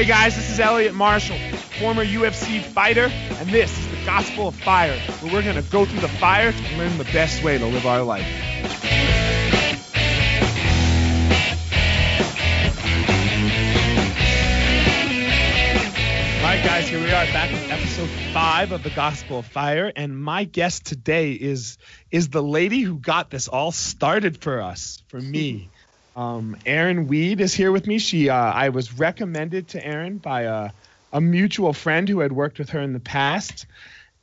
Hey guys, this is Elliot Marshall, former UFC fighter, and this is the Gospel of Fire, where we're going to go through the fire and learn the best way to live our life. All right, guys, here we are back with episode five of the Gospel of Fire, and my guest today is is the lady who got this all started for us, for me. Um, Erin Weed is here with me. She, uh, I was recommended to Erin by a, a mutual friend who had worked with her in the past,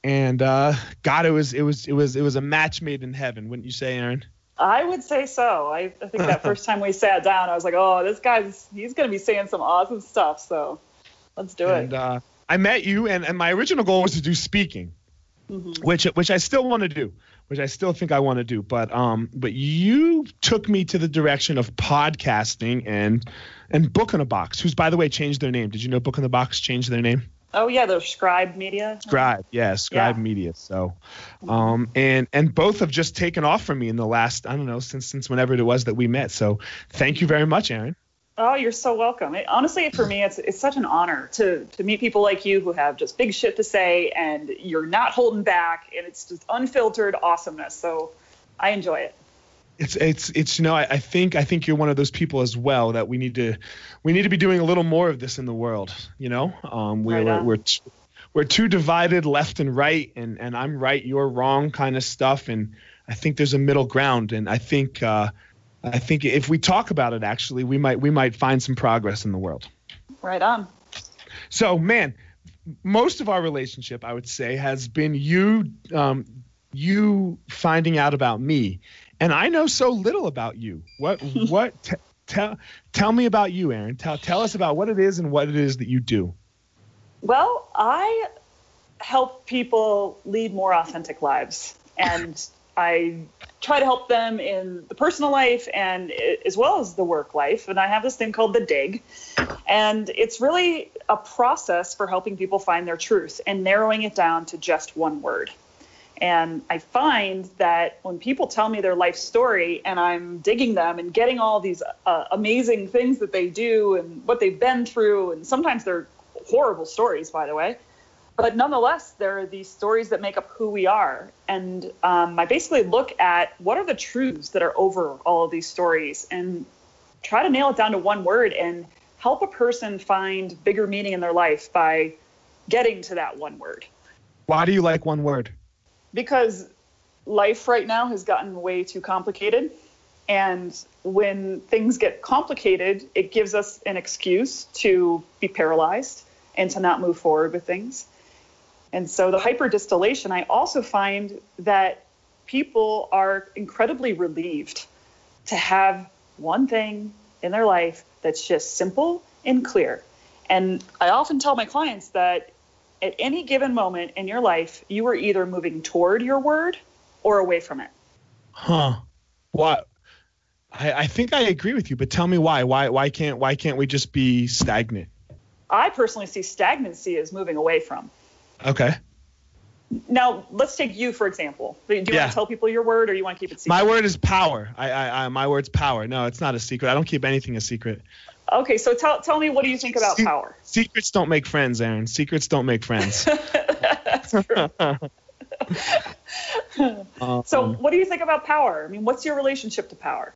and uh, God, it was, it was, it was, it was a match made in heaven, wouldn't you say, Erin? I would say so. I, I think that first time we sat down, I was like, oh, this guy's, he's going to be saying some awesome stuff. So let's do and, it. Uh, I met you, and, and my original goal was to do speaking, Mhm. which which I still want to do, which I still think I want to do. But um, but you took me to the direction of podcasting and and Book in a Box, who's by the way changed their name. Did you know Book in the Box changed their name? Oh, yeah, the Scribe Media. Scribe, yeah, Scribe Yeah. Media. So, um, and and both have just taken off for me in the last I don't know since since whenever it was that we met. So, thank you very much, Erin. Oh, you're so welcome. It, honestly, for me, it's it's such an honor to to meet people like you who have just big shit to say, and you're not holding back, and it's just unfiltered awesomeness. So I enjoy it. It's it's it's you know I, I think I think you're one of those people as well that we need to we need to be doing a little more of this in the world. You know, um, we're Right we're we're, t- we're too divided left and right, and and I'm right, you're wrong kind of stuff, and I think there's a middle ground, and I think uh, I think if we talk about it, actually, we might we might find some progress in the world. Right on. So, man, most of our relationship, I would say, has been you, um, you finding out about me, and I know so little about you. What, what? T- tell, tell me about you, Erin. Tell, tell us about what it is and what it is that you do. Well, I help people lead more authentic lives, and I try to help them in the personal life and as well as the work life. And I have this thing called the Dig, and it's really a process for helping people find their truth and narrowing it down to just one word. And I find that when people tell me their life story and I'm digging them and getting all these uh, amazing things that they do and what they've been through, and sometimes they're horrible stories, by the way, but nonetheless, there are these stories that make up who we are. And um, I basically look at what are the truths that are over all of these stories and try to nail it down to one word and help a person find bigger meaning in their life by getting to that one word Why do you like one word? because life right now has gotten way too complicated. And when things get complicated, it gives us an excuse to be paralyzed and to not move forward with things. And so the hyperdistillation, I also find that people are incredibly relieved to have one thing in their life that's just simple and clear. And I often tell my clients that at any given moment in your life, you are either moving toward your word or away from it. Huh? What? I, I think I agree with you, but tell me why. Why? Why can't? Why can't we just be stagnant? I personally see stagnancy as moving away from. Okay. Now, let's take you for example. Do you Yeah. want to tell people your word or you want to keep it secret? My word is power. I, I, I, my word's power. No, it's not a secret. I don't keep anything a secret. Okay, so tell, tell me what do you think about Se- power? Secrets don't make friends, Erin. Secrets don't make friends. That's true. Um, So, what do you think about power? I mean, what's your relationship to power?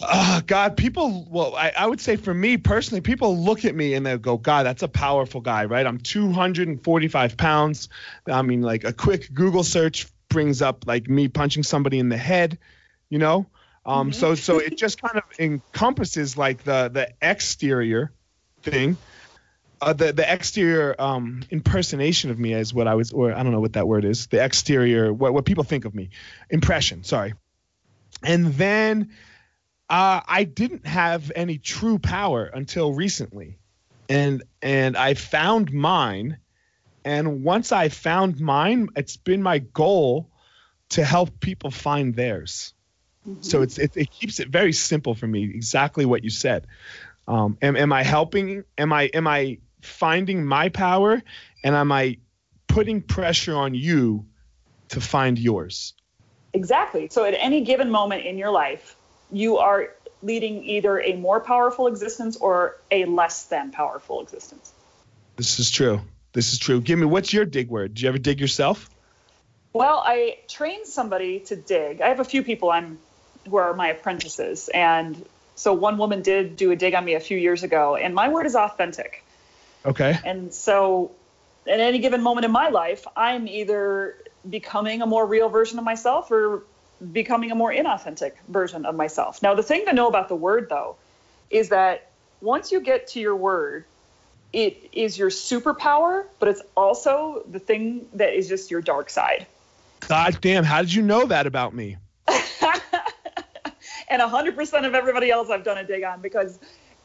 Oh, God, people. Well, I, I would say for me personally, people look at me and they go, "God, that's a powerful guy, right?" I'm 245 pounds. I mean, like a quick Google search brings up like me punching somebody in the head, you know. Um, so so it just kind of encompasses like the the exterior thing. Uh, the the exterior um, impersonation of me is what I was, or I don't know what that word is. The exterior, what what people think of me, impression. Sorry, and then uh, I didn't have any true power until recently, and and I found mine, and once I found mine, it's been my goal to help people find theirs. So it's it, it keeps it very simple for me. Exactly what you said. Um, am, am I helping? Am I am I finding my power, and am I putting pressure on you to find yours? Exactly. So, at any given moment in your life, you are leading either a more powerful existence or a less than powerful existence. This is true. This is true. Give me what's your dig word? Did you ever dig yourself? Well, I trained somebody to dig. I have a few people I'm who are my apprentices, and so one woman did do a dig on me a few years ago, and my word is authentic. Okay. And so, at any given moment in my life, I'm either becoming a more real version of myself or becoming a more inauthentic version of myself. Now, the thing to know about the word, though, is that once you get to your word, it is your superpower, but it's also the thing that is just your dark side. God damn, how did you know that about me? and 100% of everybody else I've done a dig on because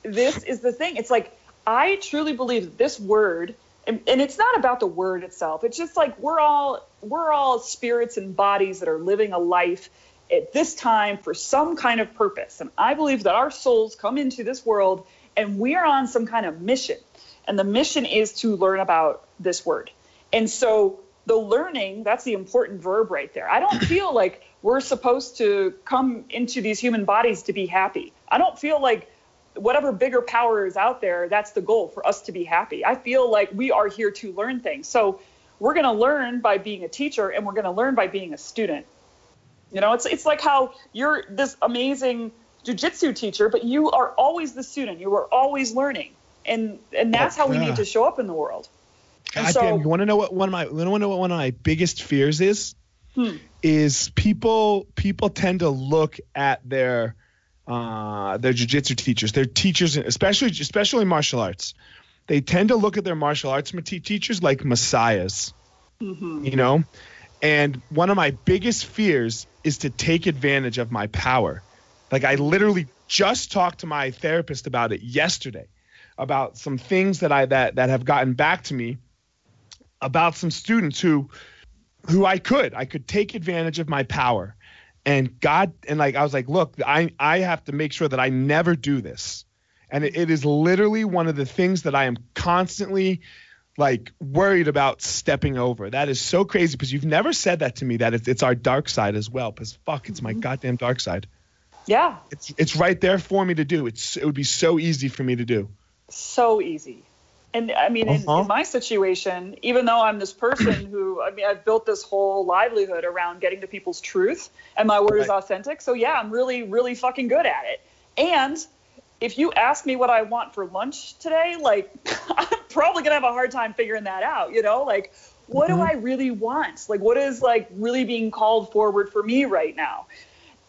this is the thing. It's like, I truly believe that this word, and, and it's not about the word itself. It's just like we're all we're all spirits and bodies that are living a life at this time for some kind of purpose. And I believe that our souls come into this world and we are on some kind of mission. And the mission is to learn about this word. And so the learning, that's the important verb right there. I don't feel like we're supposed to come into these human bodies to be happy. I don't feel like whatever bigger power is out there, that's the goal for us to be happy. I feel like we are here to learn things. So we're going to learn by being a teacher and we're going to learn by being a student. You know, it's it's like how you're this amazing jujitsu teacher, but you are always the student. You are always learning, and and that's how we need to show up in the world. God so, damn, you want to know what one of my you want to know what one of my biggest fears is? Hmm. Is people people tend to look at their uh, their jujitsu teachers, their teachers, especially especially martial arts. They tend to look at their martial arts teachers like messiahs. Mm-hmm. You know, and one of my biggest fears is to take advantage of my power. Like I literally just talked to my therapist about it yesterday, about some things that I that that have gotten back to me about some students who who I could I could take advantage of my power and God and like I was like, look, I I have to make sure that I never do this. And it, it is literally one of the things that I am constantly like worried about stepping over. That is so crazy because you've never said that to me that it's, it's our dark side as well. Because fuck, it's my mm-hmm. goddamn dark side. Yeah. It's it's right there for me to do. It's it would be so easy for me to do. So easy. And I mean, uh-huh. in, in, uh-huh. my situation, even though I'm this person who, I mean, I've built this whole livelihood around getting to people's truth, and my word right. is authentic. So yeah, I'm really, really fucking good at it. And if you ask me what I want for lunch today, like I'm probably gonna have a hard time figuring that out. You know, like what mm-hmm. do I really want? Like what is like really being called forward for me right now?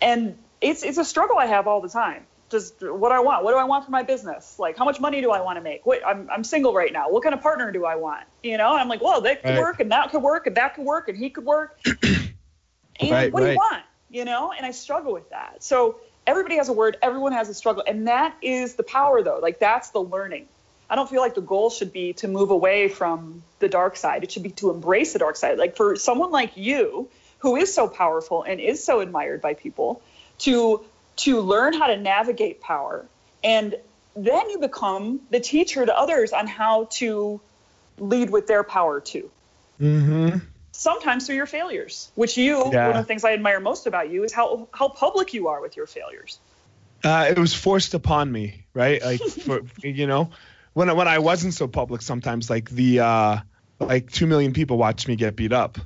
And it's it's a struggle I have all the time just what I want? What do I want for my business? Like, how much money do I want to make? What, I'm, I'm single right now. What kind of partner do I want? You know, and I'm like, well, that could right. work and that could work and that could work and he could work. and right, what right. do you want? You know, and I struggle with that. So everybody has a word, everyone has a struggle. And that is the power though. Like that's the learning. I don't feel like the goal should be to move away from the dark side. It should be to embrace the dark side. Like for someone like you, who is so powerful and is so admired by people, to to learn how to navigate power. And then you become the teacher to others on how to lead with their power too. Mm-hmm. Sometimes through your failures, which you, yeah. one of the things I admire most about you is how, how public you are with your failures. Uh, it was forced upon me, right? Like, for, you know, when, when I wasn't so public, sometimes like the, uh, like 2 million people watched me get beat up,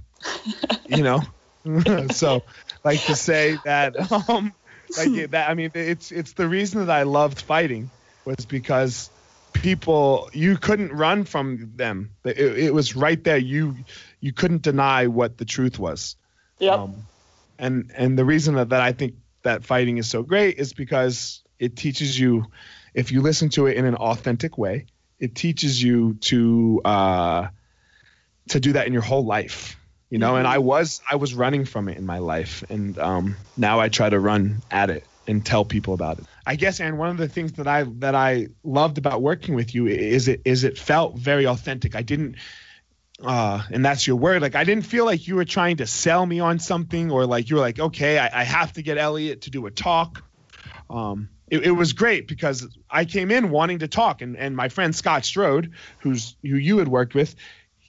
you know? so like to say that, um, like that. I mean, it's it's the reason that I loved fighting was because people you couldn't run from them. It, it was right there. You you couldn't deny what the truth was. Yeah. Um, and and the reason that, that I think that fighting is so great is because it teaches you, if you listen to it in an authentic way, it teaches you to uh, to do that in your whole life you know, mm-hmm. and I was I was running from it in my life, and um, now I try to run at it and tell people about it. I guess, and one of the things that I that I loved about working with you is it is it felt very authentic. I didn't, uh, and that's your word. Like I didn't feel like you were trying to sell me on something, or like you were like, okay, I, I have to get Elliot to do a talk. Um, it, it, was great because I came in wanting to talk, and, and my friend Scott Strode, who's who you had worked with,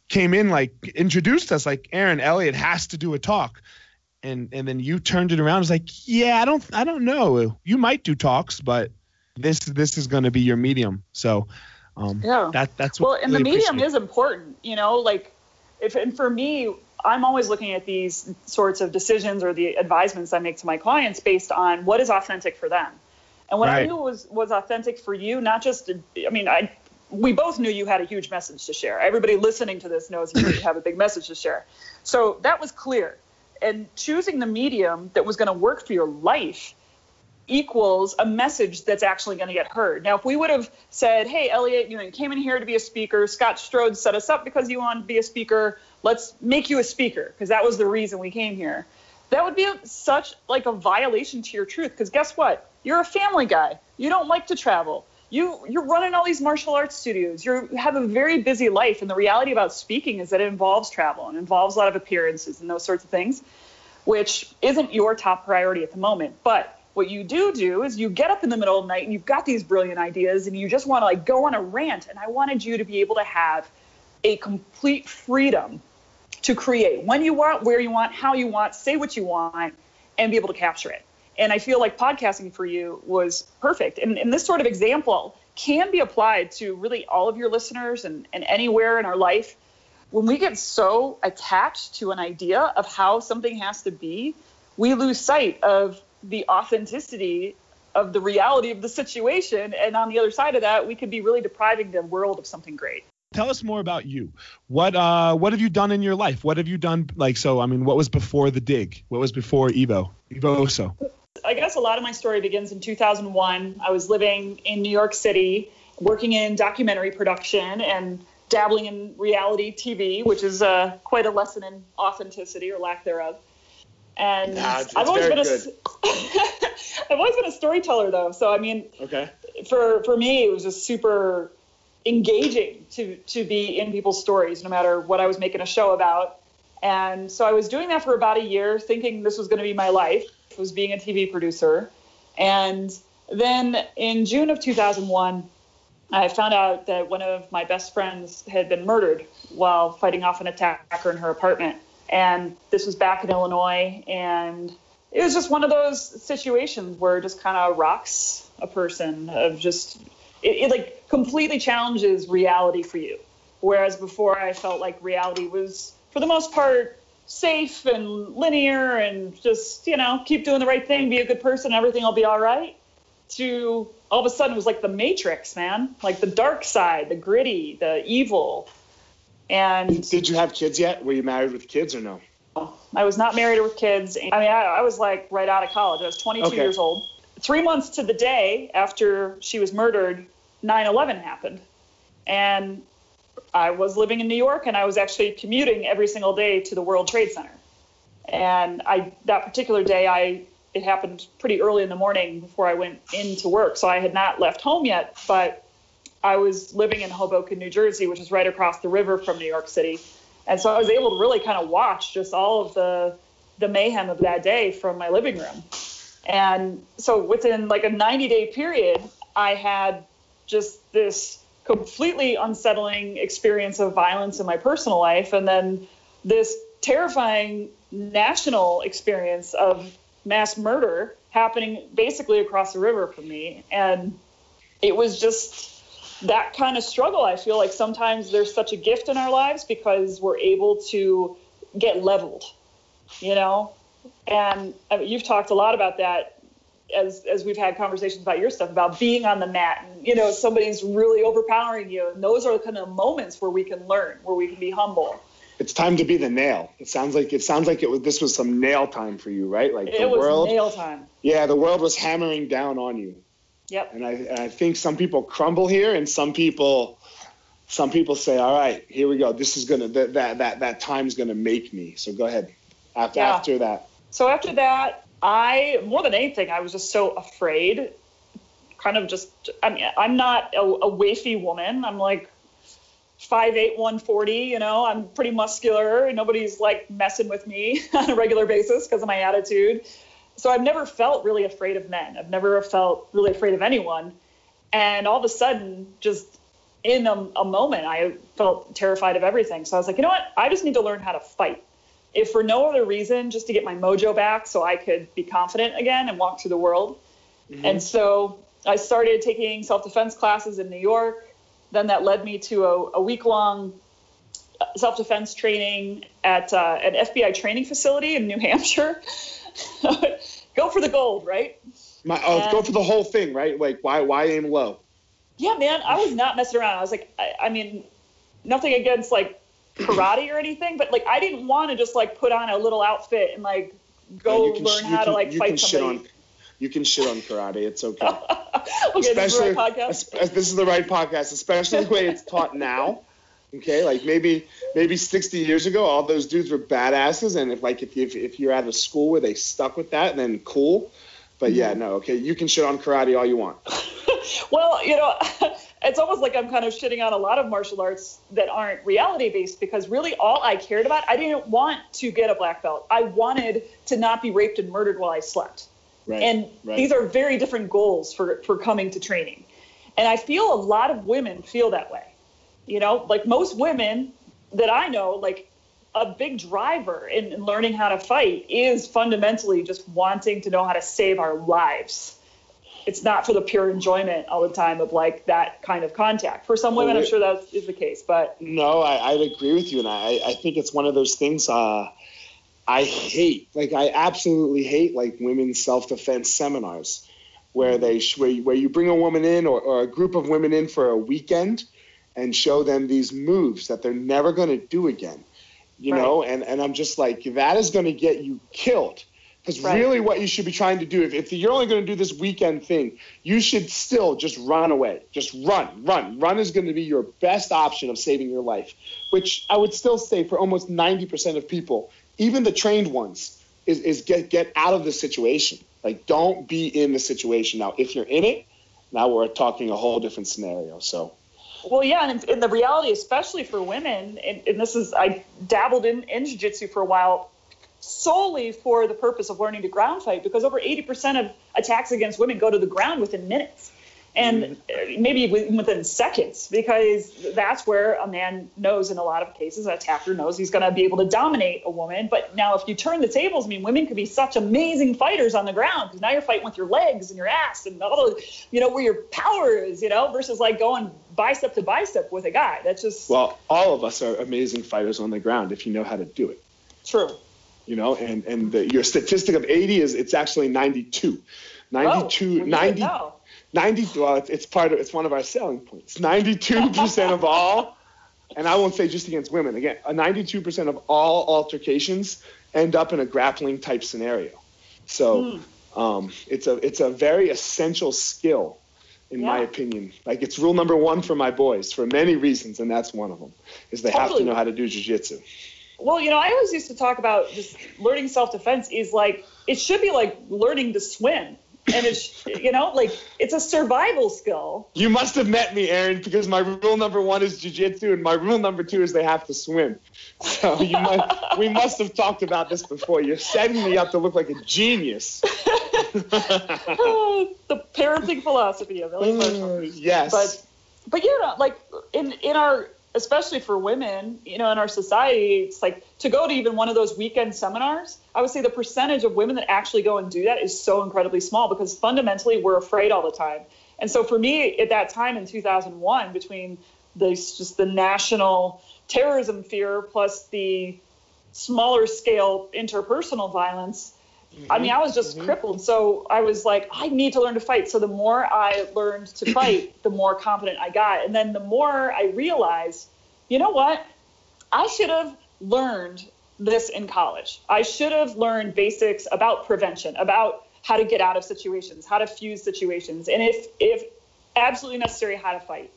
came in like introduced us like Erin Elliot has to do a talk. And and then you turned it around. It's like, yeah, I don't I don't know. You might do talks, but this this is going to be your medium. So Um, yeah. That that's well, what and really the medium appreciate. is important. You know, like if and for me, I'm always looking at these sorts of decisions or the advisements I make to my clients based on what is authentic for them. And what I Right. knew was was authentic for you, not just I mean, I we both knew you had a huge message to share. Everybody listening to this knows you have a big message to share. So that was clear. And choosing the medium that was going to work for your life equals a message that's actually going to get heard. Now, if we would have said, "Hey, Elliot, you know, you came in here to be a speaker. Scott Strode set us up because you want to be a speaker. Let's make you a speaker because that was the reason we came here." That would be such like a violation to your truth because guess what? You're a family guy. You don't like to travel. You you're running all these martial arts studios. You're, you have a very busy life, and the reality about speaking is that it involves travel and involves a lot of appearances and those sorts of things which isn't your top priority at the moment. But what you do do is you get up in the middle of the night and you've got these brilliant ideas and you just want to like go on a rant. And I wanted you to be able to have a complete freedom to create when you want, where you want, how you want, say what you want, and be able to capture it. And I feel like podcasting for you was perfect. And, and this sort of example can be applied to really all of your listeners and, and anywhere in our life when we get so attached to an idea of how something has to be, we lose sight of the authenticity of the reality of the situation. And on the other side of that, we could be really depriving the world of something great. Tell us more about you. What uh what have you done in your life? What have you done like so I mean what was before the dig? What was before Evo? Evoso. I guess a lot of my story begins in 2001. I was living in New York City, working in documentary production and dabbling in reality TV, which is uh, quite a lesson in authenticity or lack thereof. And Nah, I've always been a I've always been a storyteller though. So I mean, Okay. for for me it was just super engaging to to be in people's stories no matter what I was making a show about. And so I was doing that for about a year thinking this was going to be my life was being a TV producer. And then in June of 2001 I found out that one of my best friends had been murdered while fighting off an attacker in her apartment. And this was back in Illinois and it was just one of those situations where it just kind of rocks a person of just it, it like completely challenges reality for you whereas before i felt like reality was for the most part safe and linear and just you know keep doing the right thing be a good person everything will be all right to all of a sudden it was like the matrix man like the dark side the gritty the evil and Did you have kids yet? Were you married with kids or no? I was not married with kids. I mean, I, I was like right out of college. I was 22 Okay. years old. Three months to the day after she was murdered, 9 11 happened. And I was living in New York and I was actually commuting every single day to the World Trade Center. And I that particular day, I it happened pretty early in the morning before I went into work. So I had not left home yet, but I was living in Hoboken, New Jersey, which is right across the river from New York City. And so I was able to really kind of watch just all of the the mayhem of that day from my living room. And so within like a 90 day period, I had just this completely unsettling experience of violence in my personal life and then this terrifying national experience of mass murder happening basically across the river from me and it was just that kind of struggle. I feel like sometimes there's such a gift in our lives because we're able to get leveled, you know? And I mean, you've talked a lot about that as, as we've had conversations about your stuff, about being on the mat and, you know, somebody's really overpowering you. And those are the kind of moments where we can learn, where we can be humble. It's time to be the nail. It sounds like it sounds like it was this was some nail time for you, right? Like the it was world. nail time. Yeah, the world was hammering down on you. Yep. And I, and I think some people crumble here, and some people, some people say, "All right, here we go. This is gonna that that that, that time's gonna make me." So go ahead. After Yeah. after that, So after that, I more than anything, I was just so afraid. Kind of just, I mean, I'm not a, a wafy woman. I'm like 5'8", 140, you know, I'm pretty muscular. Nobody's like messing with me on a regular basis because of my attitude. So I've never felt really afraid of men. I've never felt really afraid of anyone. And all of a sudden, just in a, a moment, I felt terrified of everything. So I was like, you know what? I just need to learn how to fight if for no other reason, just to get my mojo back so I could be confident again and walk through the world. And so I started taking self defense classes in New York. then that led me to a, a week long self defense training at uh, an FBI training facility in New Hampshire. go for the gold, right? My, oh, and, go for the whole thing, right? Like, why why aim low? Yeah, man, I was not messing around. I was like, I, I mean, nothing against like karate or anything, but like I didn't want to just like put on a little outfit and like go learn sh- how can, to like fight somebody. On, you can shit on karate. It's okay. okay, especially, this is the right podcast. This is the right podcast, especially the way it's taught now. Okay, like maybe maybe 60 years ago, all those dudes were badasses, and if like if if, if you're at a school where they stuck with that, then cool. But yeah, mm-hmm. no, okay, you can shit on karate all you want. well, you know, it's almost like I'm kind of shitting on a lot of martial arts that aren't reality based because really all I cared about, I didn't want to get a black belt. I wanted to not be raped and murdered while I slept. Right, and right. these are very different goals for for coming to training. And I feel a lot of women feel that way. You know, like most women that I know, like a big driver in, in, learning how to fight is fundamentally just wanting to know how to save our lives. It's not for the pure enjoyment all the time of like that kind of contact. For some women, I'm sure that is the case, but no, I, would agree with you, and I, I think it's one of those things. Uh, I hate, like, I absolutely hate like women's self-defense seminars, where they where, where you bring a woman in or, or a group of women in for a weekend and show them these moves that they're never going to do again you right. know and, and i'm just like that is going to get you killed because right. really what you should be trying to do. If, if you're only going to do this weekend thing you should still just run away. Just run run. Run is going to be your best option of saving your life which i would still say for almost 90% of people even the trained ones is, is get get out of the situation. Like don't be in the situation. Now if you're in it now we're talking a whole different scenario so. Well, yeah, and, and the reality, especially for women, and, and this is I dabbled in, in jiu-jitsu for a while solely for the purpose of learning to ground fight because over 80% of attacks against women go to the ground within minutes. And mm-hmm. maybe within seconds because that's where a man knows in a lot of cases an attacker knows he's going to be able to dominate a woman. But now if you turn the tables i mean women could be such amazing fighters on the ground because now you're fighting with your legs and your ass and all the you know where your power is you know versus like going bicep to bicep with a guy. That's just well all of us are amazing fighters on the ground if you know how to do it. True you know and and the, your statistic of 80 is it's actually 92 92 oh, 90 90 well it's, it's part of it's one of our selling points 92% of all and i won't say just against women again 92% of all altercations end up in a grappling type scenario so mm. um, it's a it's a very essential skill in yeah. my opinion like it's rule number one for my boys for many reasons and that's one of them is they totally. have to know how to do jiu-jitsu well you know i always used to talk about just learning self-defense is like it should be like learning to swim and it's you know like it's a survival skill. You must have met me, Erin, because my rule number one is jujitsu, and my rule number two is they have to swim. So you must, we must have talked about this before. You're setting me up to look like a genius. the parenting philosophy of Ellie uh, Yes. But but you know, like in in our especially for women, you know, in our society, it's like to go to even one of those weekend seminars. I would say the percentage of women that actually go and do that is so incredibly small because fundamentally we're afraid all the time. And so for me at that time in 2001, between this just the national terrorism fear plus the smaller scale interpersonal violence, Mm-hmm. I mean, I was just mm-hmm. crippled. So I was like, I need to learn to fight. So the more I learned to fight, the more confident I got. And then the more I realized, you know what? I should have learned this in college. I should have learned basics about prevention, about how to get out of situations, how to fuse situations, and if if absolutely necessary, how to fight.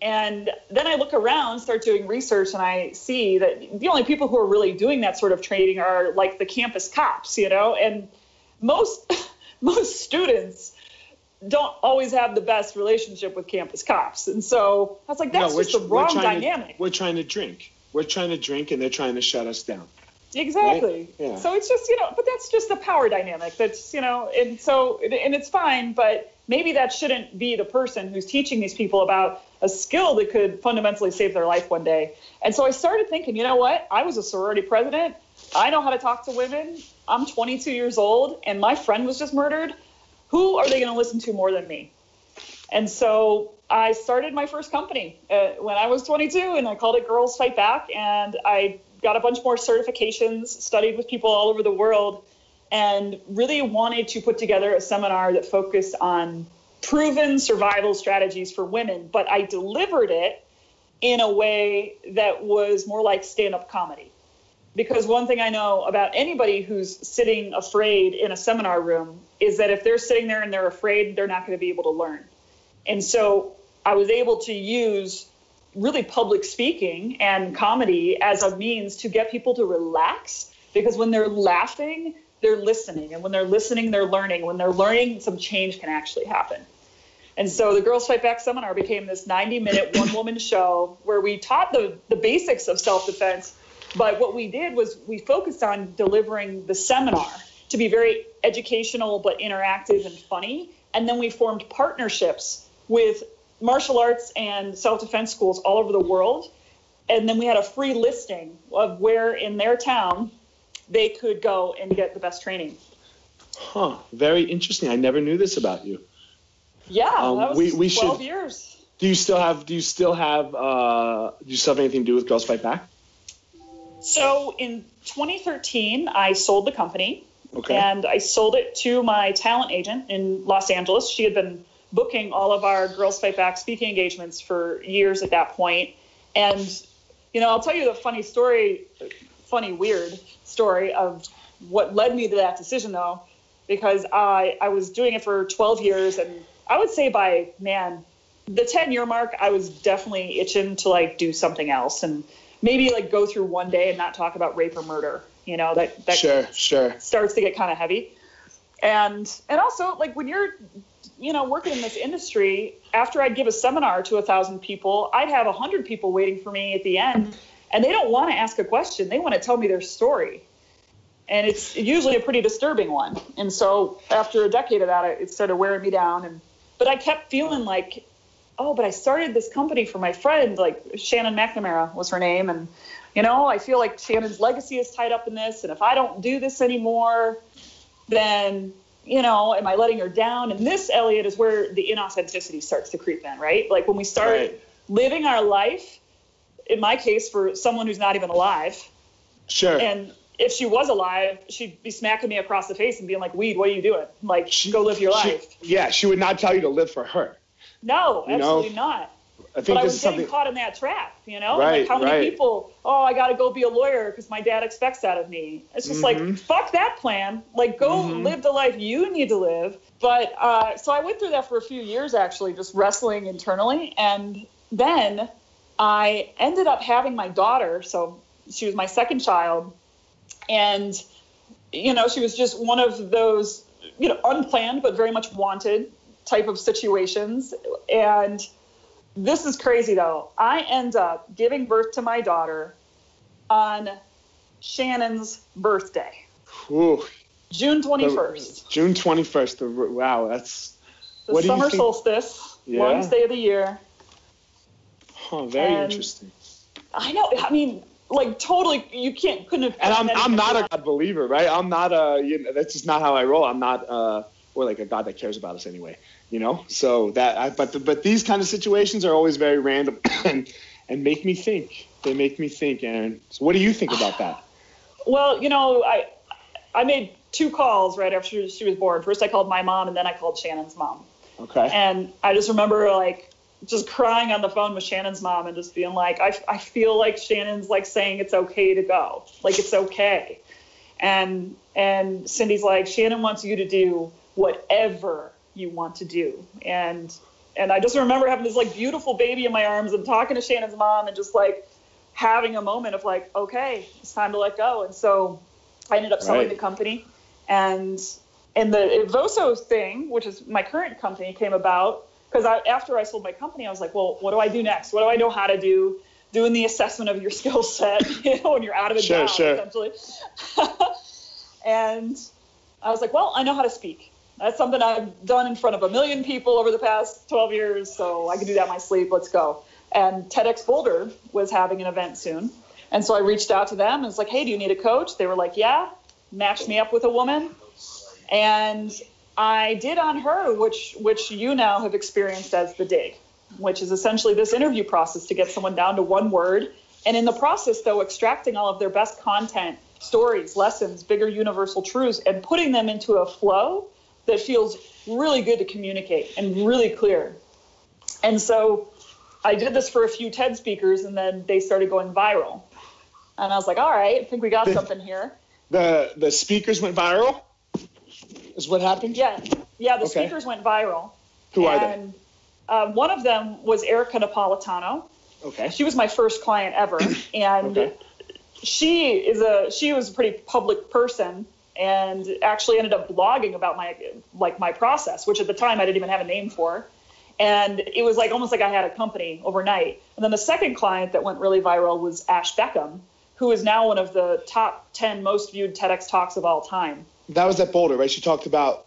And then I look around, start doing research, and I see that the only people who are really doing that sort of training are like the campus cops, you know. And most most students don't always have the best relationship with campus cops, and so I was like, that's no, just the wrong dynamic. To, we're trying to drink. We're trying to drink, and they're trying to shut us down. Exactly. Right? Yeah. So it's just you know, but that's just the power dynamic. That's you know, and so and it's fine, but maybe that shouldn't be the person who's teaching these people about a skill that could fundamentally save their life one day. And so I started thinking, you know what? I was a sorority president. I know how to talk to women. I'm 22 years old, and my friend was just murdered. Who are they going to listen to more than me? And so I started my first company uh, when I was 22, and I called it Girls Fight Back. And I got a bunch more certifications, studied with people all over the world, and really wanted to put together a seminar that focused on proven survival strategies for women. But I delivered it in a way that was more like stand up comedy. Because one thing I know about anybody who's sitting afraid in a seminar room is that if they're sitting there and they're afraid, they're not going to be able to learn. And so I was able to use really public speaking and comedy as a means to get people to relax because when they're laughing, they're listening. And when they're listening, they're learning. When they're learning, some change can actually happen. And so the Girls Fight Back seminar became this 90 minute one woman show where we taught the, the basics of self defense. But what we did was we focused on delivering the seminar to be very educational but interactive and funny. And then we formed partnerships with martial arts and self defense schools all over the world. And then we had a free listing of where in their town they could go and get the best training. Huh. Very interesting. I never knew this about you. Yeah, Um, that was we- we 12 should- years. Do you still have? Do you still have? Uh, do you still have anything to do with Girls Fight Back? So in 2013, I sold the company Okay. and I sold it to my talent agent in Los Angeles. She had been booking all of our Girls Fight Back speaking engagements for years at that point. And, you know, I'll tell you the funny story, funny, weird story of what led me to that decision, though, because I, I was doing it for 12 years. And I would say by, man, the 10 year mark, I was definitely itching to like do something else and maybe like go through one day and not talk about rape or murder. You know, that, that sure. Sure. starts to get kind of heavy. And and also like when you're you know working in this industry, after I'd give a seminar to a thousand people, I'd have a hundred people waiting for me at the end, and they don't want to ask a question; they want to tell me their story, and it's usually a pretty disturbing one. And so after a decade of that, it started wearing me down. And but I kept feeling like, oh, but I started this company for my friend, like Shannon McNamara was her name, and you know, I feel like Shannon's legacy is tied up in this, and if I don't do this anymore, then you know, am I letting her down? And this, Elliot, is where the inauthenticity starts to creep in, right? Like when we start Right. living our life, in my case, for someone who's not even alive, Sure. and if she was alive, she'd be smacking me across the face and being like, "Weed, what are you doing? Like, She- go live your she- life." yeah, she would not tell you to live for her. No, You know, absolutely not. I think But I was getting something. caught in that trap, you know? Right, like how many right. people, oh, I got to go be a lawyer because my dad expects that of me. It's just Mhm. like, fuck that plan. Like, go Mhm. live the life you need to live. But uh, so I went through that for a few years, actually, just wrestling internally. And then I ended up having my daughter. So she was my second child. And, you know, she was just one of those, you know, unplanned, but very much wanted type of situations. And this is crazy though. I end up giving birth to my daughter on Shannon's birthday, Ooh, June the- 21st, June 21st. The, wow, that's the what do you summer solstice, Yeah. warmest day of the year. Huh, very And- interesting. I know. I mean, like totally, you can't couldn't have. And I'm I'm not a God believer, right? I'm not a you know that's just not how I roll. I'm not uh or like a God that cares about us anyway, you know. So that I, but the, but these kind of situations are always very random and and make me think. They make me think. Erin. so what do you think about that? Well, you know, I I made two calls right after she was born. First, I called my mom, and then I called Shannon's mom. Okay. And I just remember like just crying on the phone with Shannon's mom and just being like, I, I feel like Shannon's like saying it's okay to go, like it's okay. And and Cindy's like, Shannon wants you to do whatever you want to do. And and I just remember having this like beautiful baby in my arms and talking to Shannon's mom and just like having a moment of like, okay, it's time to let go. And so I ended up selling Right. the company and and the Evoso thing, which is my current company, came about because I, after I sold my company, I was like, well, what do I do next? What do I know how to do? Doing the assessment of your skill set, you know, when you're out of a Sure, job, sure. essentially. and I was like, well, I know how to speak. That's something I've done in front of a million people over the past 12 years, so I can do that in my sleep. Let's go. And TEDx Boulder was having an event soon. And so I reached out to them and was like, hey, do you need a coach? They were like, yeah. Matched me up with a woman. And I did on her, which which you now have experienced as the dig, which is essentially this interview process to get someone down to one word, and in the process, though, extracting all of their best content, stories, lessons, bigger universal truths, and putting them into a flow that feels really good to communicate and really clear. And so I did this for a few TED speakers, and then they started going viral. And I was like, all right, I think we got something here. The the speakers went viral. Is what happened? Yeah, yeah. The Okay. speakers went viral. Who are they? and, Uh, one of them was Erica Napolitano. Okay. She was my first client ever, and Okay. she is a she was a pretty public person, and actually ended up blogging about my like my process, which at the time I didn't even have a name for. And it was like almost like I had a company overnight. And then the second client that went really viral was Ash Beckham, who is now one of the top 10 most viewed TEDx talks of all time. That was at Boulder, right? She talked about.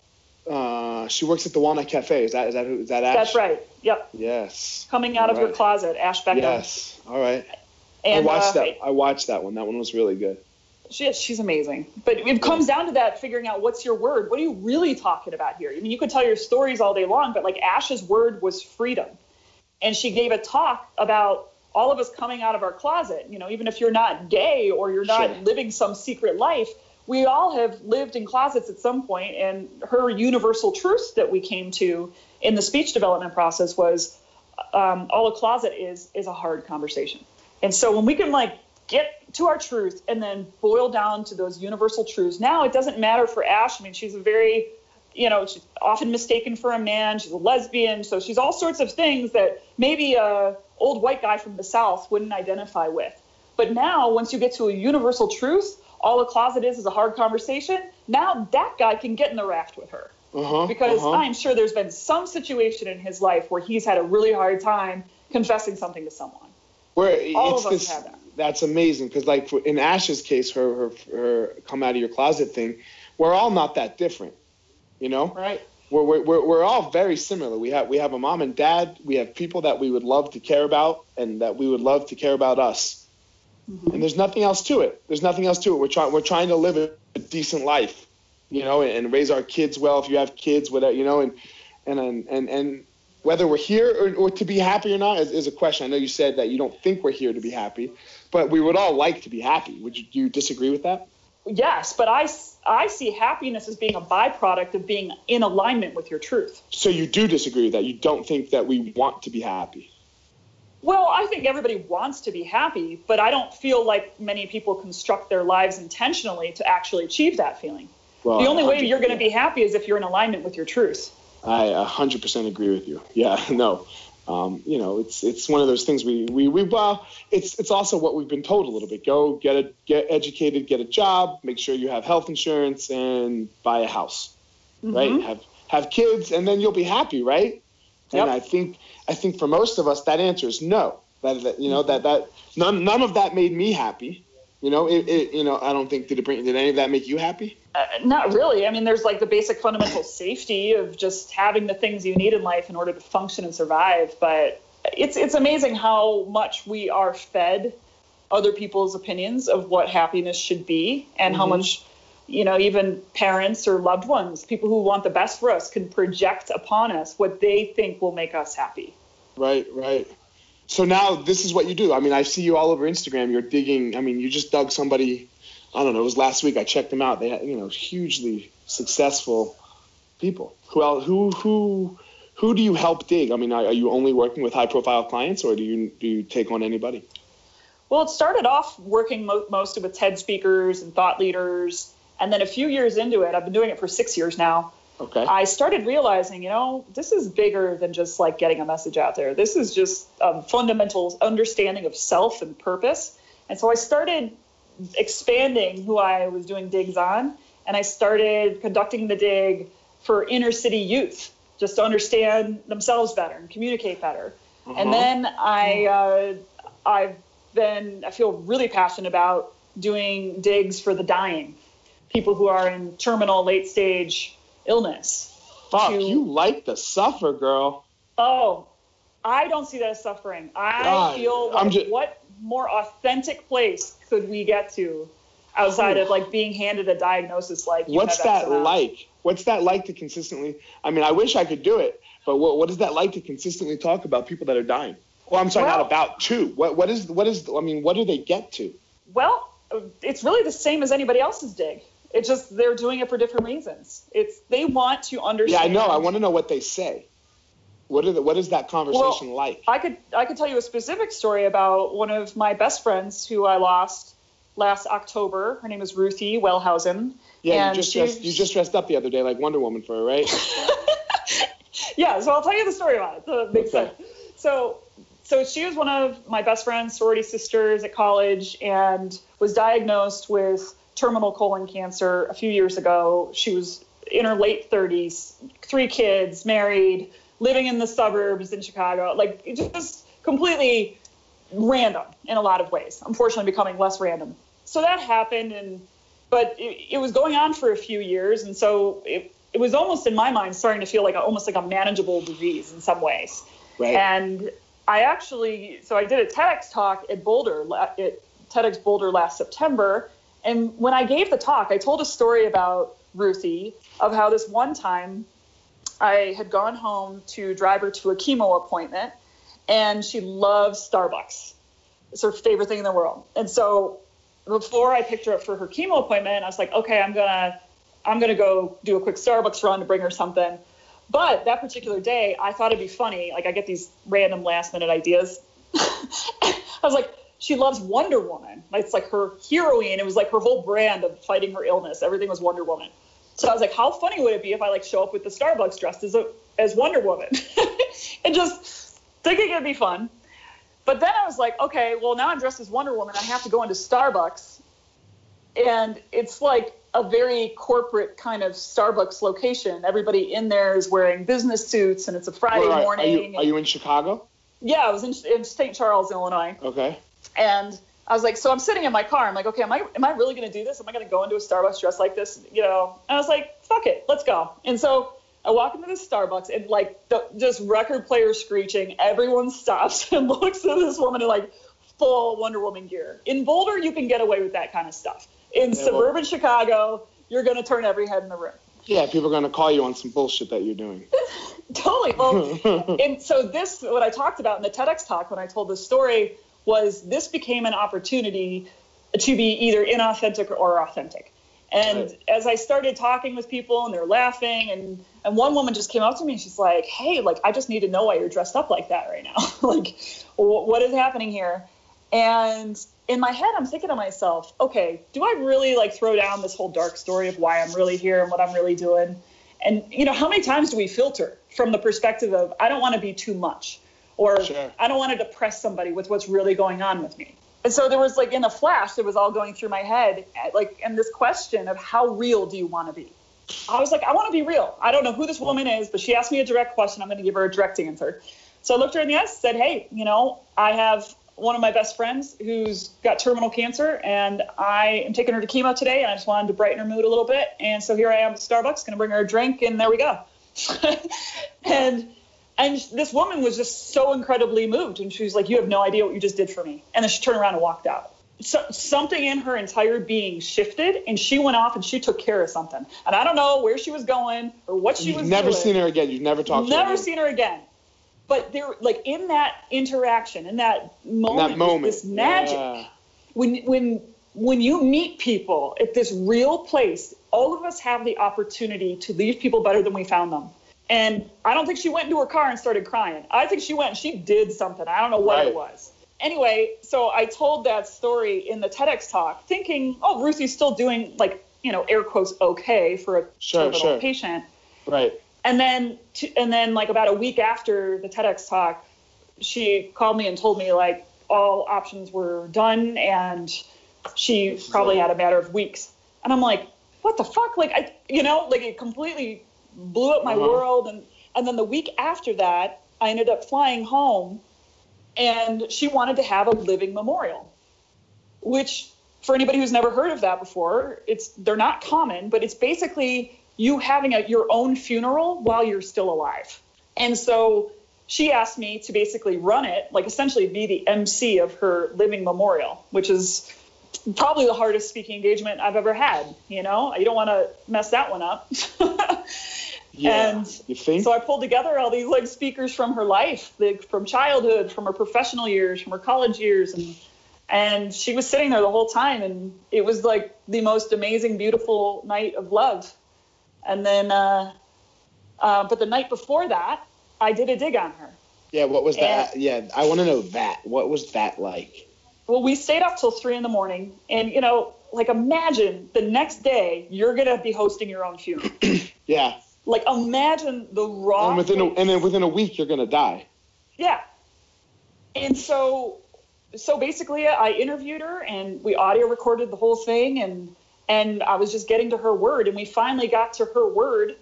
Uh, she works at the Walnut Cafe. Is that is that who? Is that Ash? That's right. Yep. Yes. Coming out of your closet, Ash Beckham. Yes. All right. And I watched uh, that. I watched that one. That one was really good. She, she's amazing. But it comes down to that figuring out what's your word. What are you really talking about here? I mean, you could tell your stories all day long, but like Ash's word was freedom. And she gave a talk about all of us coming out of our closet. You know, even if you're not gay or you're not Sure. living some secret life, we all have lived in closets at some. And her universal truth that we came to in the speech development process was um, all a closet is is a hard conversation. And so when we can like get to our truth and then boil down to those universal truths, now it doesn't matter for Ash. I mean, she's a very, you know, she's often mistaken for a man. She's a lesbian, so she's all sorts of things that maybe a old white guy from the South wouldn't identify with. But now, once you get to a universal truth, all a closet is is a hard conversation. Now that guy can get in the raft with her Uh-huh. because uh-huh. I'm sure there's been some situation in his life where he's had a really hard time confessing something to someone. Where all it's of us this, have that. That's amazing because, like, for, in Ash's case, her, her her come out of your closet thing, we're all not that different, you know. Right. We're, we're, we're, we're all very similar. We have we have a mom and dad. We have people that we would love to care about, and that we would love to care about us. Mm-hmm. And there's nothing else to it. There's nothing else to it. We're trying we're trying to live a, a decent life, you know, and, and raise our kids well. If you have kids, whatever, you know, and and and and, and whether we're here or, or to be happy or not is, is a question. I know you said that you don't think we're here to be happy, but we would all like to be happy. Would you, you disagree with that? Yes, but I, I see happiness as being a byproduct of being in alignment with your truth. So you do disagree with that? You don't think that we want to be happy? Well, I think everybody wants to be happy, but I don't feel like many people construct their lives intentionally to actually achieve that feeling. Well, the only way you're going to be happy is if you're in alignment with your truth. I 100% agree with you. Yeah, no. Um, you know, it's it's one of those things we we, we well, it's it's also what we've been told a little bit. Go get a get educated, get a job, make sure you have health insurance, and buy a house, right? Mhm. Have have kids, and then you'll be happy, right? Yep. And I think I think for most of us that answer is no. That, that you know that that none none of that made me happy. You know, it, it you know I don't think did it bring did any of that make you happy? Uh, not really. I mean, there's like the basic fundamental safety of just having the things you need in life in order to function and survive. But it's it's amazing how much we are fed other people's opinions of what happiness should be, and how Mhm. much you know even parents or loved ones, people who want the best for us, can project upon us what they think will make us happy. Right, right. So now this is what you do. I mean, I see you all over Instagram. You're digging. I mean, you just dug somebody. I don't know. It was last week. I checked them out. They had, you know, hugely successful people. Who else? Who who who do you help dig? I mean, are, are you only working with high-profile clients, or do you do you take on anybody? Well, it started off working mo- mostly with TED speakers and thought leaders. And then a few years into it, I've been doing it for six years now. Okay. I started realizing, you know, this is bigger than just like getting a message out there. This is just a fundamental understanding of self and purpose. And so I started expanding who I was doing digs on, and I started conducting the dig for inner city youth, just to understand themselves better and communicate better. Uh-huh. And then I, uh, I've been, I feel really passionate about doing digs for the dying, people who are in terminal, late stage illness. Fuck, to- you like the suffer, girl. Oh, I don't see that as suffering. I God, feel like ju- what more authentic place could we get to outside of like being handed a diagnosis like What's that like? What's that like to consistently? I mean, I wish I could do it, but what, what is that like to consistently talk about people that are dying? Well, I'm sorry, Well- not about to. What what is what is? I mean, what do they get to? Well, it's really the same as anybody else's dig. It's just they're doing it for different reasons. It's they want to understand. Yeah. I know. I want to know what they say. What are the, what is that conversation like? I could I could tell you a specific story about one of my best friends who I lost last October. Her name is Ruthie Wellhausen. Yeah, and you just she- dressed, you just dressed up the other day like Wonder Woman for her, right? yeah, so I'll tell you the story about it. So it makes Okay. sense. So, so she was one of my best friends, sorority sisters at college, and was diagnosed with terminal colon cancer a few years ago. She was in her late 30s, three kids, married, living in the suburbs in Chicago, like just completely random in a lot of ways. Unfortunately, becoming less random. So that happened, and but it, it was going on for a few years, and so it, it was almost in my mind starting to feel like a, almost like a manageable disease in some ways. Right. And I actually, so I did a TEDx talk at Boulder, at TEDx Boulder last September. And when I gave the talk, I told a story about Ruthie of how this one time I had gone home to drive her to a chemo appointment, and she loves Starbucks. It's her favorite thing in the world. And so before I picked her up for her chemo appointment, I was like, okay, I'm gonna I'm gonna go do a quick Starbucks run to bring her something. But that particular day, I thought it'd be funny. Like I get these random last minute ideas. I was like, she loves Wonder Woman. It's like her heroine. It was like her whole brand of fighting her illness. Everything was Wonder Woman. So I was like, how funny would it be if I like show up with the Starbucks dressed as a as Wonder Woman, and just thinking it'd be fun. But then I was like, okay, well now I'm dressed as Wonder Woman. I have to go into Starbucks, and it's like a very corporate kind of Starbucks location. Everybody in there is wearing business suits, and it's a Friday Where are, are morning. you are you in Chicago? yeah, I was in, in St. Charles, Illinois, Okay. And I was like, so I'm sitting in my car. I'm like, okay, am I am I really gonna do this? Am I gonna go into a Starbucks dressed like this? You know? And I was like, fuck it, let's go. And so I walk into this Starbucks and like the, just record player screeching. Everyone stops and looks at this woman in like full Wonder Woman gear. In Boulder, you can get away with that kind of stuff. In Yeah, well- suburban Chicago, you're gonna turn every head in the room. Yeah, people are gonna call you on some bullshit that you're doing. Totally. Well, and so this, what I talked about in the TEDx talk when I told this story, was this became an opportunity to be either inauthentic or authentic. And Right. as I started talking with people and they're laughing, and and one woman just came up to me and she's like, "Hey, like I just need to know why you're dressed up like that right now. like, wh- what is happening here?" And in my head, I'm thinking to myself, "Okay, do I really like throw down this whole dark story of why I'm really here and what I'm really doing?" And you know, how many times do we filter from the perspective of I don't want to be too much, or Sure. I don't want to depress somebody with what's really going on with me. And so there was like in a flash, it was all going through my head, like, and this question of how real do you want to be? I was like, I want to be real. I don't know who this woman is, but she asked me a direct question. I'm going to give her a direct answer. So I looked her in the eyes, said, Hey, you know, I have one of my best friends who's got terminal cancer, and I am taking her to chemo today, and I just wanted to brighten her mood a little bit. And so here I am at Starbucks, going to bring her a drink, and there we go. and and this woman was just so incredibly moved, and she was like, "You have no idea what you just did for me." And then she turned around and walked out. So, something in her entire being shifted, and she went off and she took care of something. And I don't know where she was going or what she was. You've was never doing. seen her again. You've never talked to her. Never seen her again. But there, like in that interaction, in that In moment, that moment. this magic Yeah. when when when you meet people at this real place, all of us have the opportunity to leave people better than we found them. And I don't think she went into her car and started crying. I think she went and she did something. I don't know what Right. it was. Anyway, so I told that story in the TEDx talk, thinking, oh, Ruthie's still doing like you know air quotes okay for a Sure, sure. patient. Right. And then, to, and then, like about a week after the TEDx talk, she called me and told me like all options were done, and she probably had a matter of weeks. And I'm like, what the fuck? Like, I, you know, like it completely blew up my Uh-huh. world. And and then the week after that, I ended up flying home, and she wanted to have a living memorial, which for anybody who's never heard of that before, it's they're not common, but it's basically you having a, your own funeral while you're still alive. And so she asked me to basically run it, like essentially be the MC of her living memorial, which is probably the hardest speaking engagement I've ever had. You know, you don't want to mess that one up. Yeah. And you think? So I pulled together all these like speakers from her life, like from childhood, from her professional years, from her college years, and and she was sitting there the whole time, and it was like the most amazing, beautiful night of love. And then, uh, uh, but the night before that, I did a dig on her. yeah. What was that? Yeah. I want to know that. What was that like? Well, we stayed up till three in the morning, and you know, like imagine the next day you're gonna be hosting your own funeral. Yeah. like imagine the raw. And within a, and then within a week you're gonna die. Yeah. And so so basically I interviewed her and we audio recorded the whole thing and and I was just getting to her word and we finally got to her word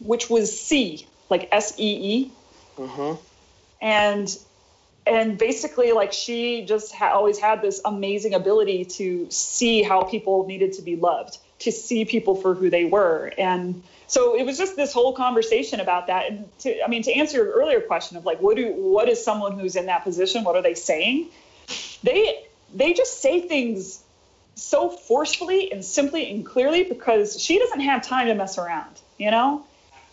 which was C, like S E E Uh huh. and and basically like she just ha- always had this amazing ability to see how people needed to be loved to see people for who they were. And so it was just this whole conversation about that. And to i mean to answer your earlier question of like what do what is someone who's in that position? What are they saying? They they just say things so forcefully and simply and clearly because she doesn't have time to mess around you know?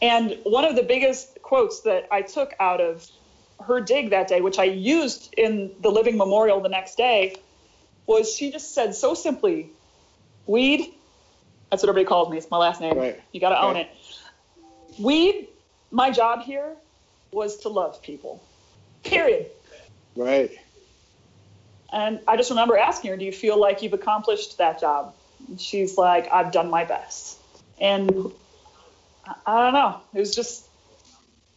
And one of the biggest quotes that i took out of her dig that day, which I used in the living memorial the next day, was she just said so simply, weed, that's what everybody calls me, it's my last name. Right. You got to own it. Weed, my job here was to love people, period. Right. And I just remember asking her, do you feel like you've accomplished that job? And she's like, I've done my best. And I- I don't know, it was just,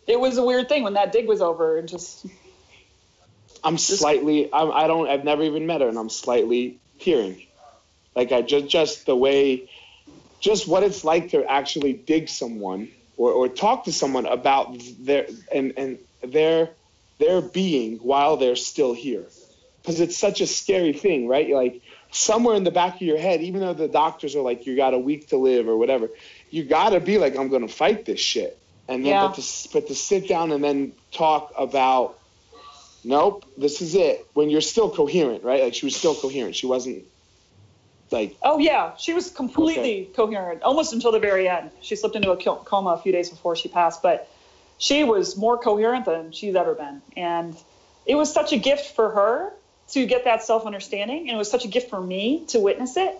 it was a weird thing when that dig was over and just I'm slightly. I'm, I don't. I've never even met her, and I'm slightly tearing. Like I just just the way, just what it's like to actually dig someone or, or talk to someone about their and and their their being while they're still here, because it's such a scary thing, right? Like somewhere in the back of your head, even though the doctors are like you got a week to live or whatever, you gotta be like I'm gonna fight this shit, and then Yeah. but to but to sit down and then talk about nope, this is it. When you're still coherent, right? Like she was still coherent. She wasn't like Oh yeah, she was completely coherent almost until the very end. She slipped into a coma a few days before she passed, but she was more coherent than she's ever been, and it was such a gift for her to get that self-understanding, and it was such a gift for me to witness it,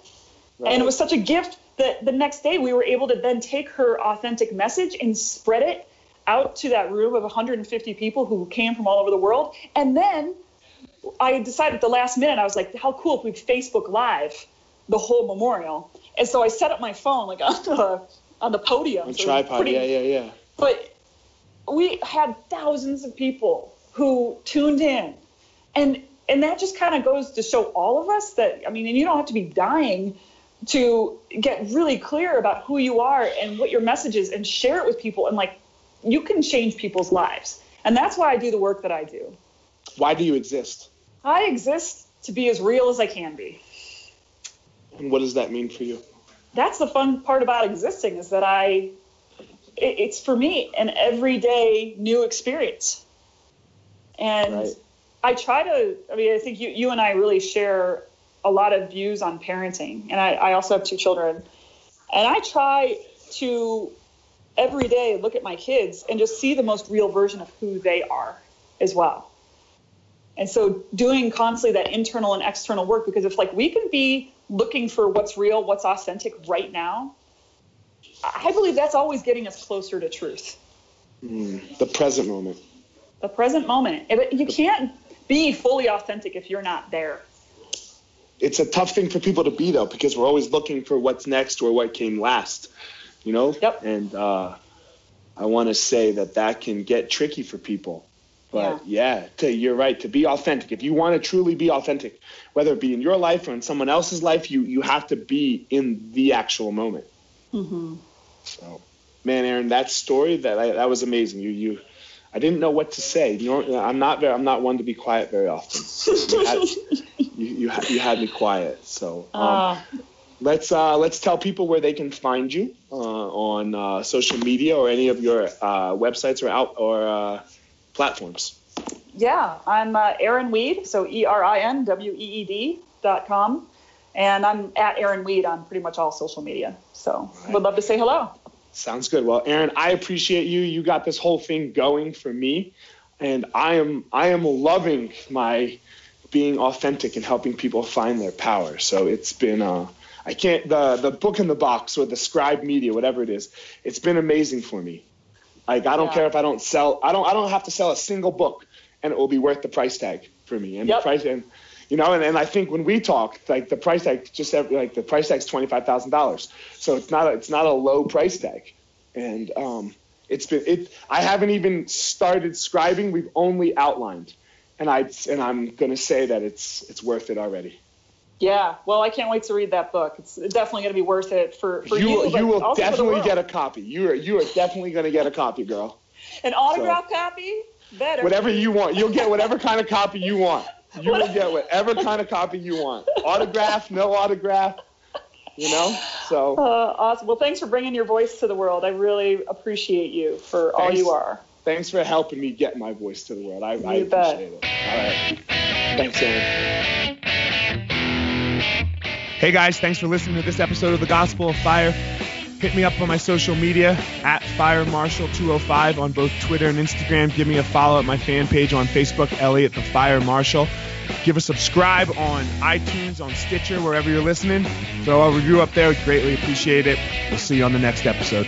and it was such a gift that the next day we were able to then take her authentic message and spread it out to that room of 150 people who came from all over the world, and then I decided at the last minute, I was like, how cool if we Facebook Live the whole memorial. And so I set up my phone like on the on the podium. on so tripod. pretty- yeah, yeah, yeah. But we had thousands of people who tuned in. And and that just kind of goes to show all of us that I mean, and you don't have to be dying to get really clear about who you are and what your message is and share it with people and like you can change people's lives. And that's why I do the work that I do. Why do you exist? I exist to be as real as I can be. And what does that mean for you? that's the fun part about existing is that I, it, it's for me an everyday new experience. And Right. I try to, I mean, I think you, you and I really share a lot of views on parenting. And I, I also have two children. And I try to every day look at my kids and just see the most real version of who they are as well. And so doing constantly that internal and external work, because if like we can be looking for what's real, what's authentic right now, I believe that's always getting us closer to truth. Mm, the present moment. The present moment. You can't be fully authentic if you're not there. It's a tough thing for people to be though, because we're always looking for what's next or what came last. You know. Yep. And uh, I want to say that that can get tricky for people. But yeah, to, you're right. To be authentic, if you want to truly be authentic, whether it be in your life or in someone else's life, you you have to be in the actual moment. Mm-hmm. So, man, Erin, that story that I, that was amazing. You you, I didn't know what to say. I'm not very I'm not one to be quiet very often. You had, you, you, had, you had me quiet. So um, Uh, let's uh, let's tell people where they can find you uh, on uh, social media or any of your uh, websites or out or uh, platforms. yeah, I'm uh, Erin Weed, so E R I N W E E D dot com. And I'm at Erin Weed on pretty much all social media. So right. would love to say hello. Sounds good. Well, Erin, I appreciate you. You got this whole thing going for me, and I am I am loving my being authentic and helping people find their power. So it's been uh, I can't the the book in the box or the scribe media, whatever it is. It's been amazing for me. Like I don't yeah. care if I don't sell. I don't I don't have to sell a single book, and it will be worth the price tag for me. And yep. the price and you know, and, and I think when we talk, like the price tag just like the price tag's twenty five thousand dollars. So it's not a, it's not a low price tag, and um, it's been it. I haven't even started scribing. We've only outlined, and I and I'm gonna say that it's it's worth it already. Yeah, well, I can't wait to read that book. It's definitely going to be worth it for, for you. You, you will definitely get a copy. You are you are definitely going to get a copy, girl. An autograph so, copy, better. Whatever you want, you'll get whatever kind of copy you want. You will get whatever kind of copy you want. Autograph, no autograph. You know, so uh, awesome. Well, thanks for bringing your voice to the world. I really appreciate you for thanks, all you are. Thanks for helping me get my voice to the world. I, I appreciate it. All right. Thanks, Erin. Hey guys, thanks for listening to this episode of the Gospel of Fire. Hit me up on my social media at Fire Marshal 205 on both Twitter and Instagram. Give me a follow at my fan page on Facebook, Elliot the Fire Marshal. Give a subscribe on iTunes, on Stitcher, wherever you're listening. Throw a review up there. We'd greatly appreciate it. We'll see you on the next episode.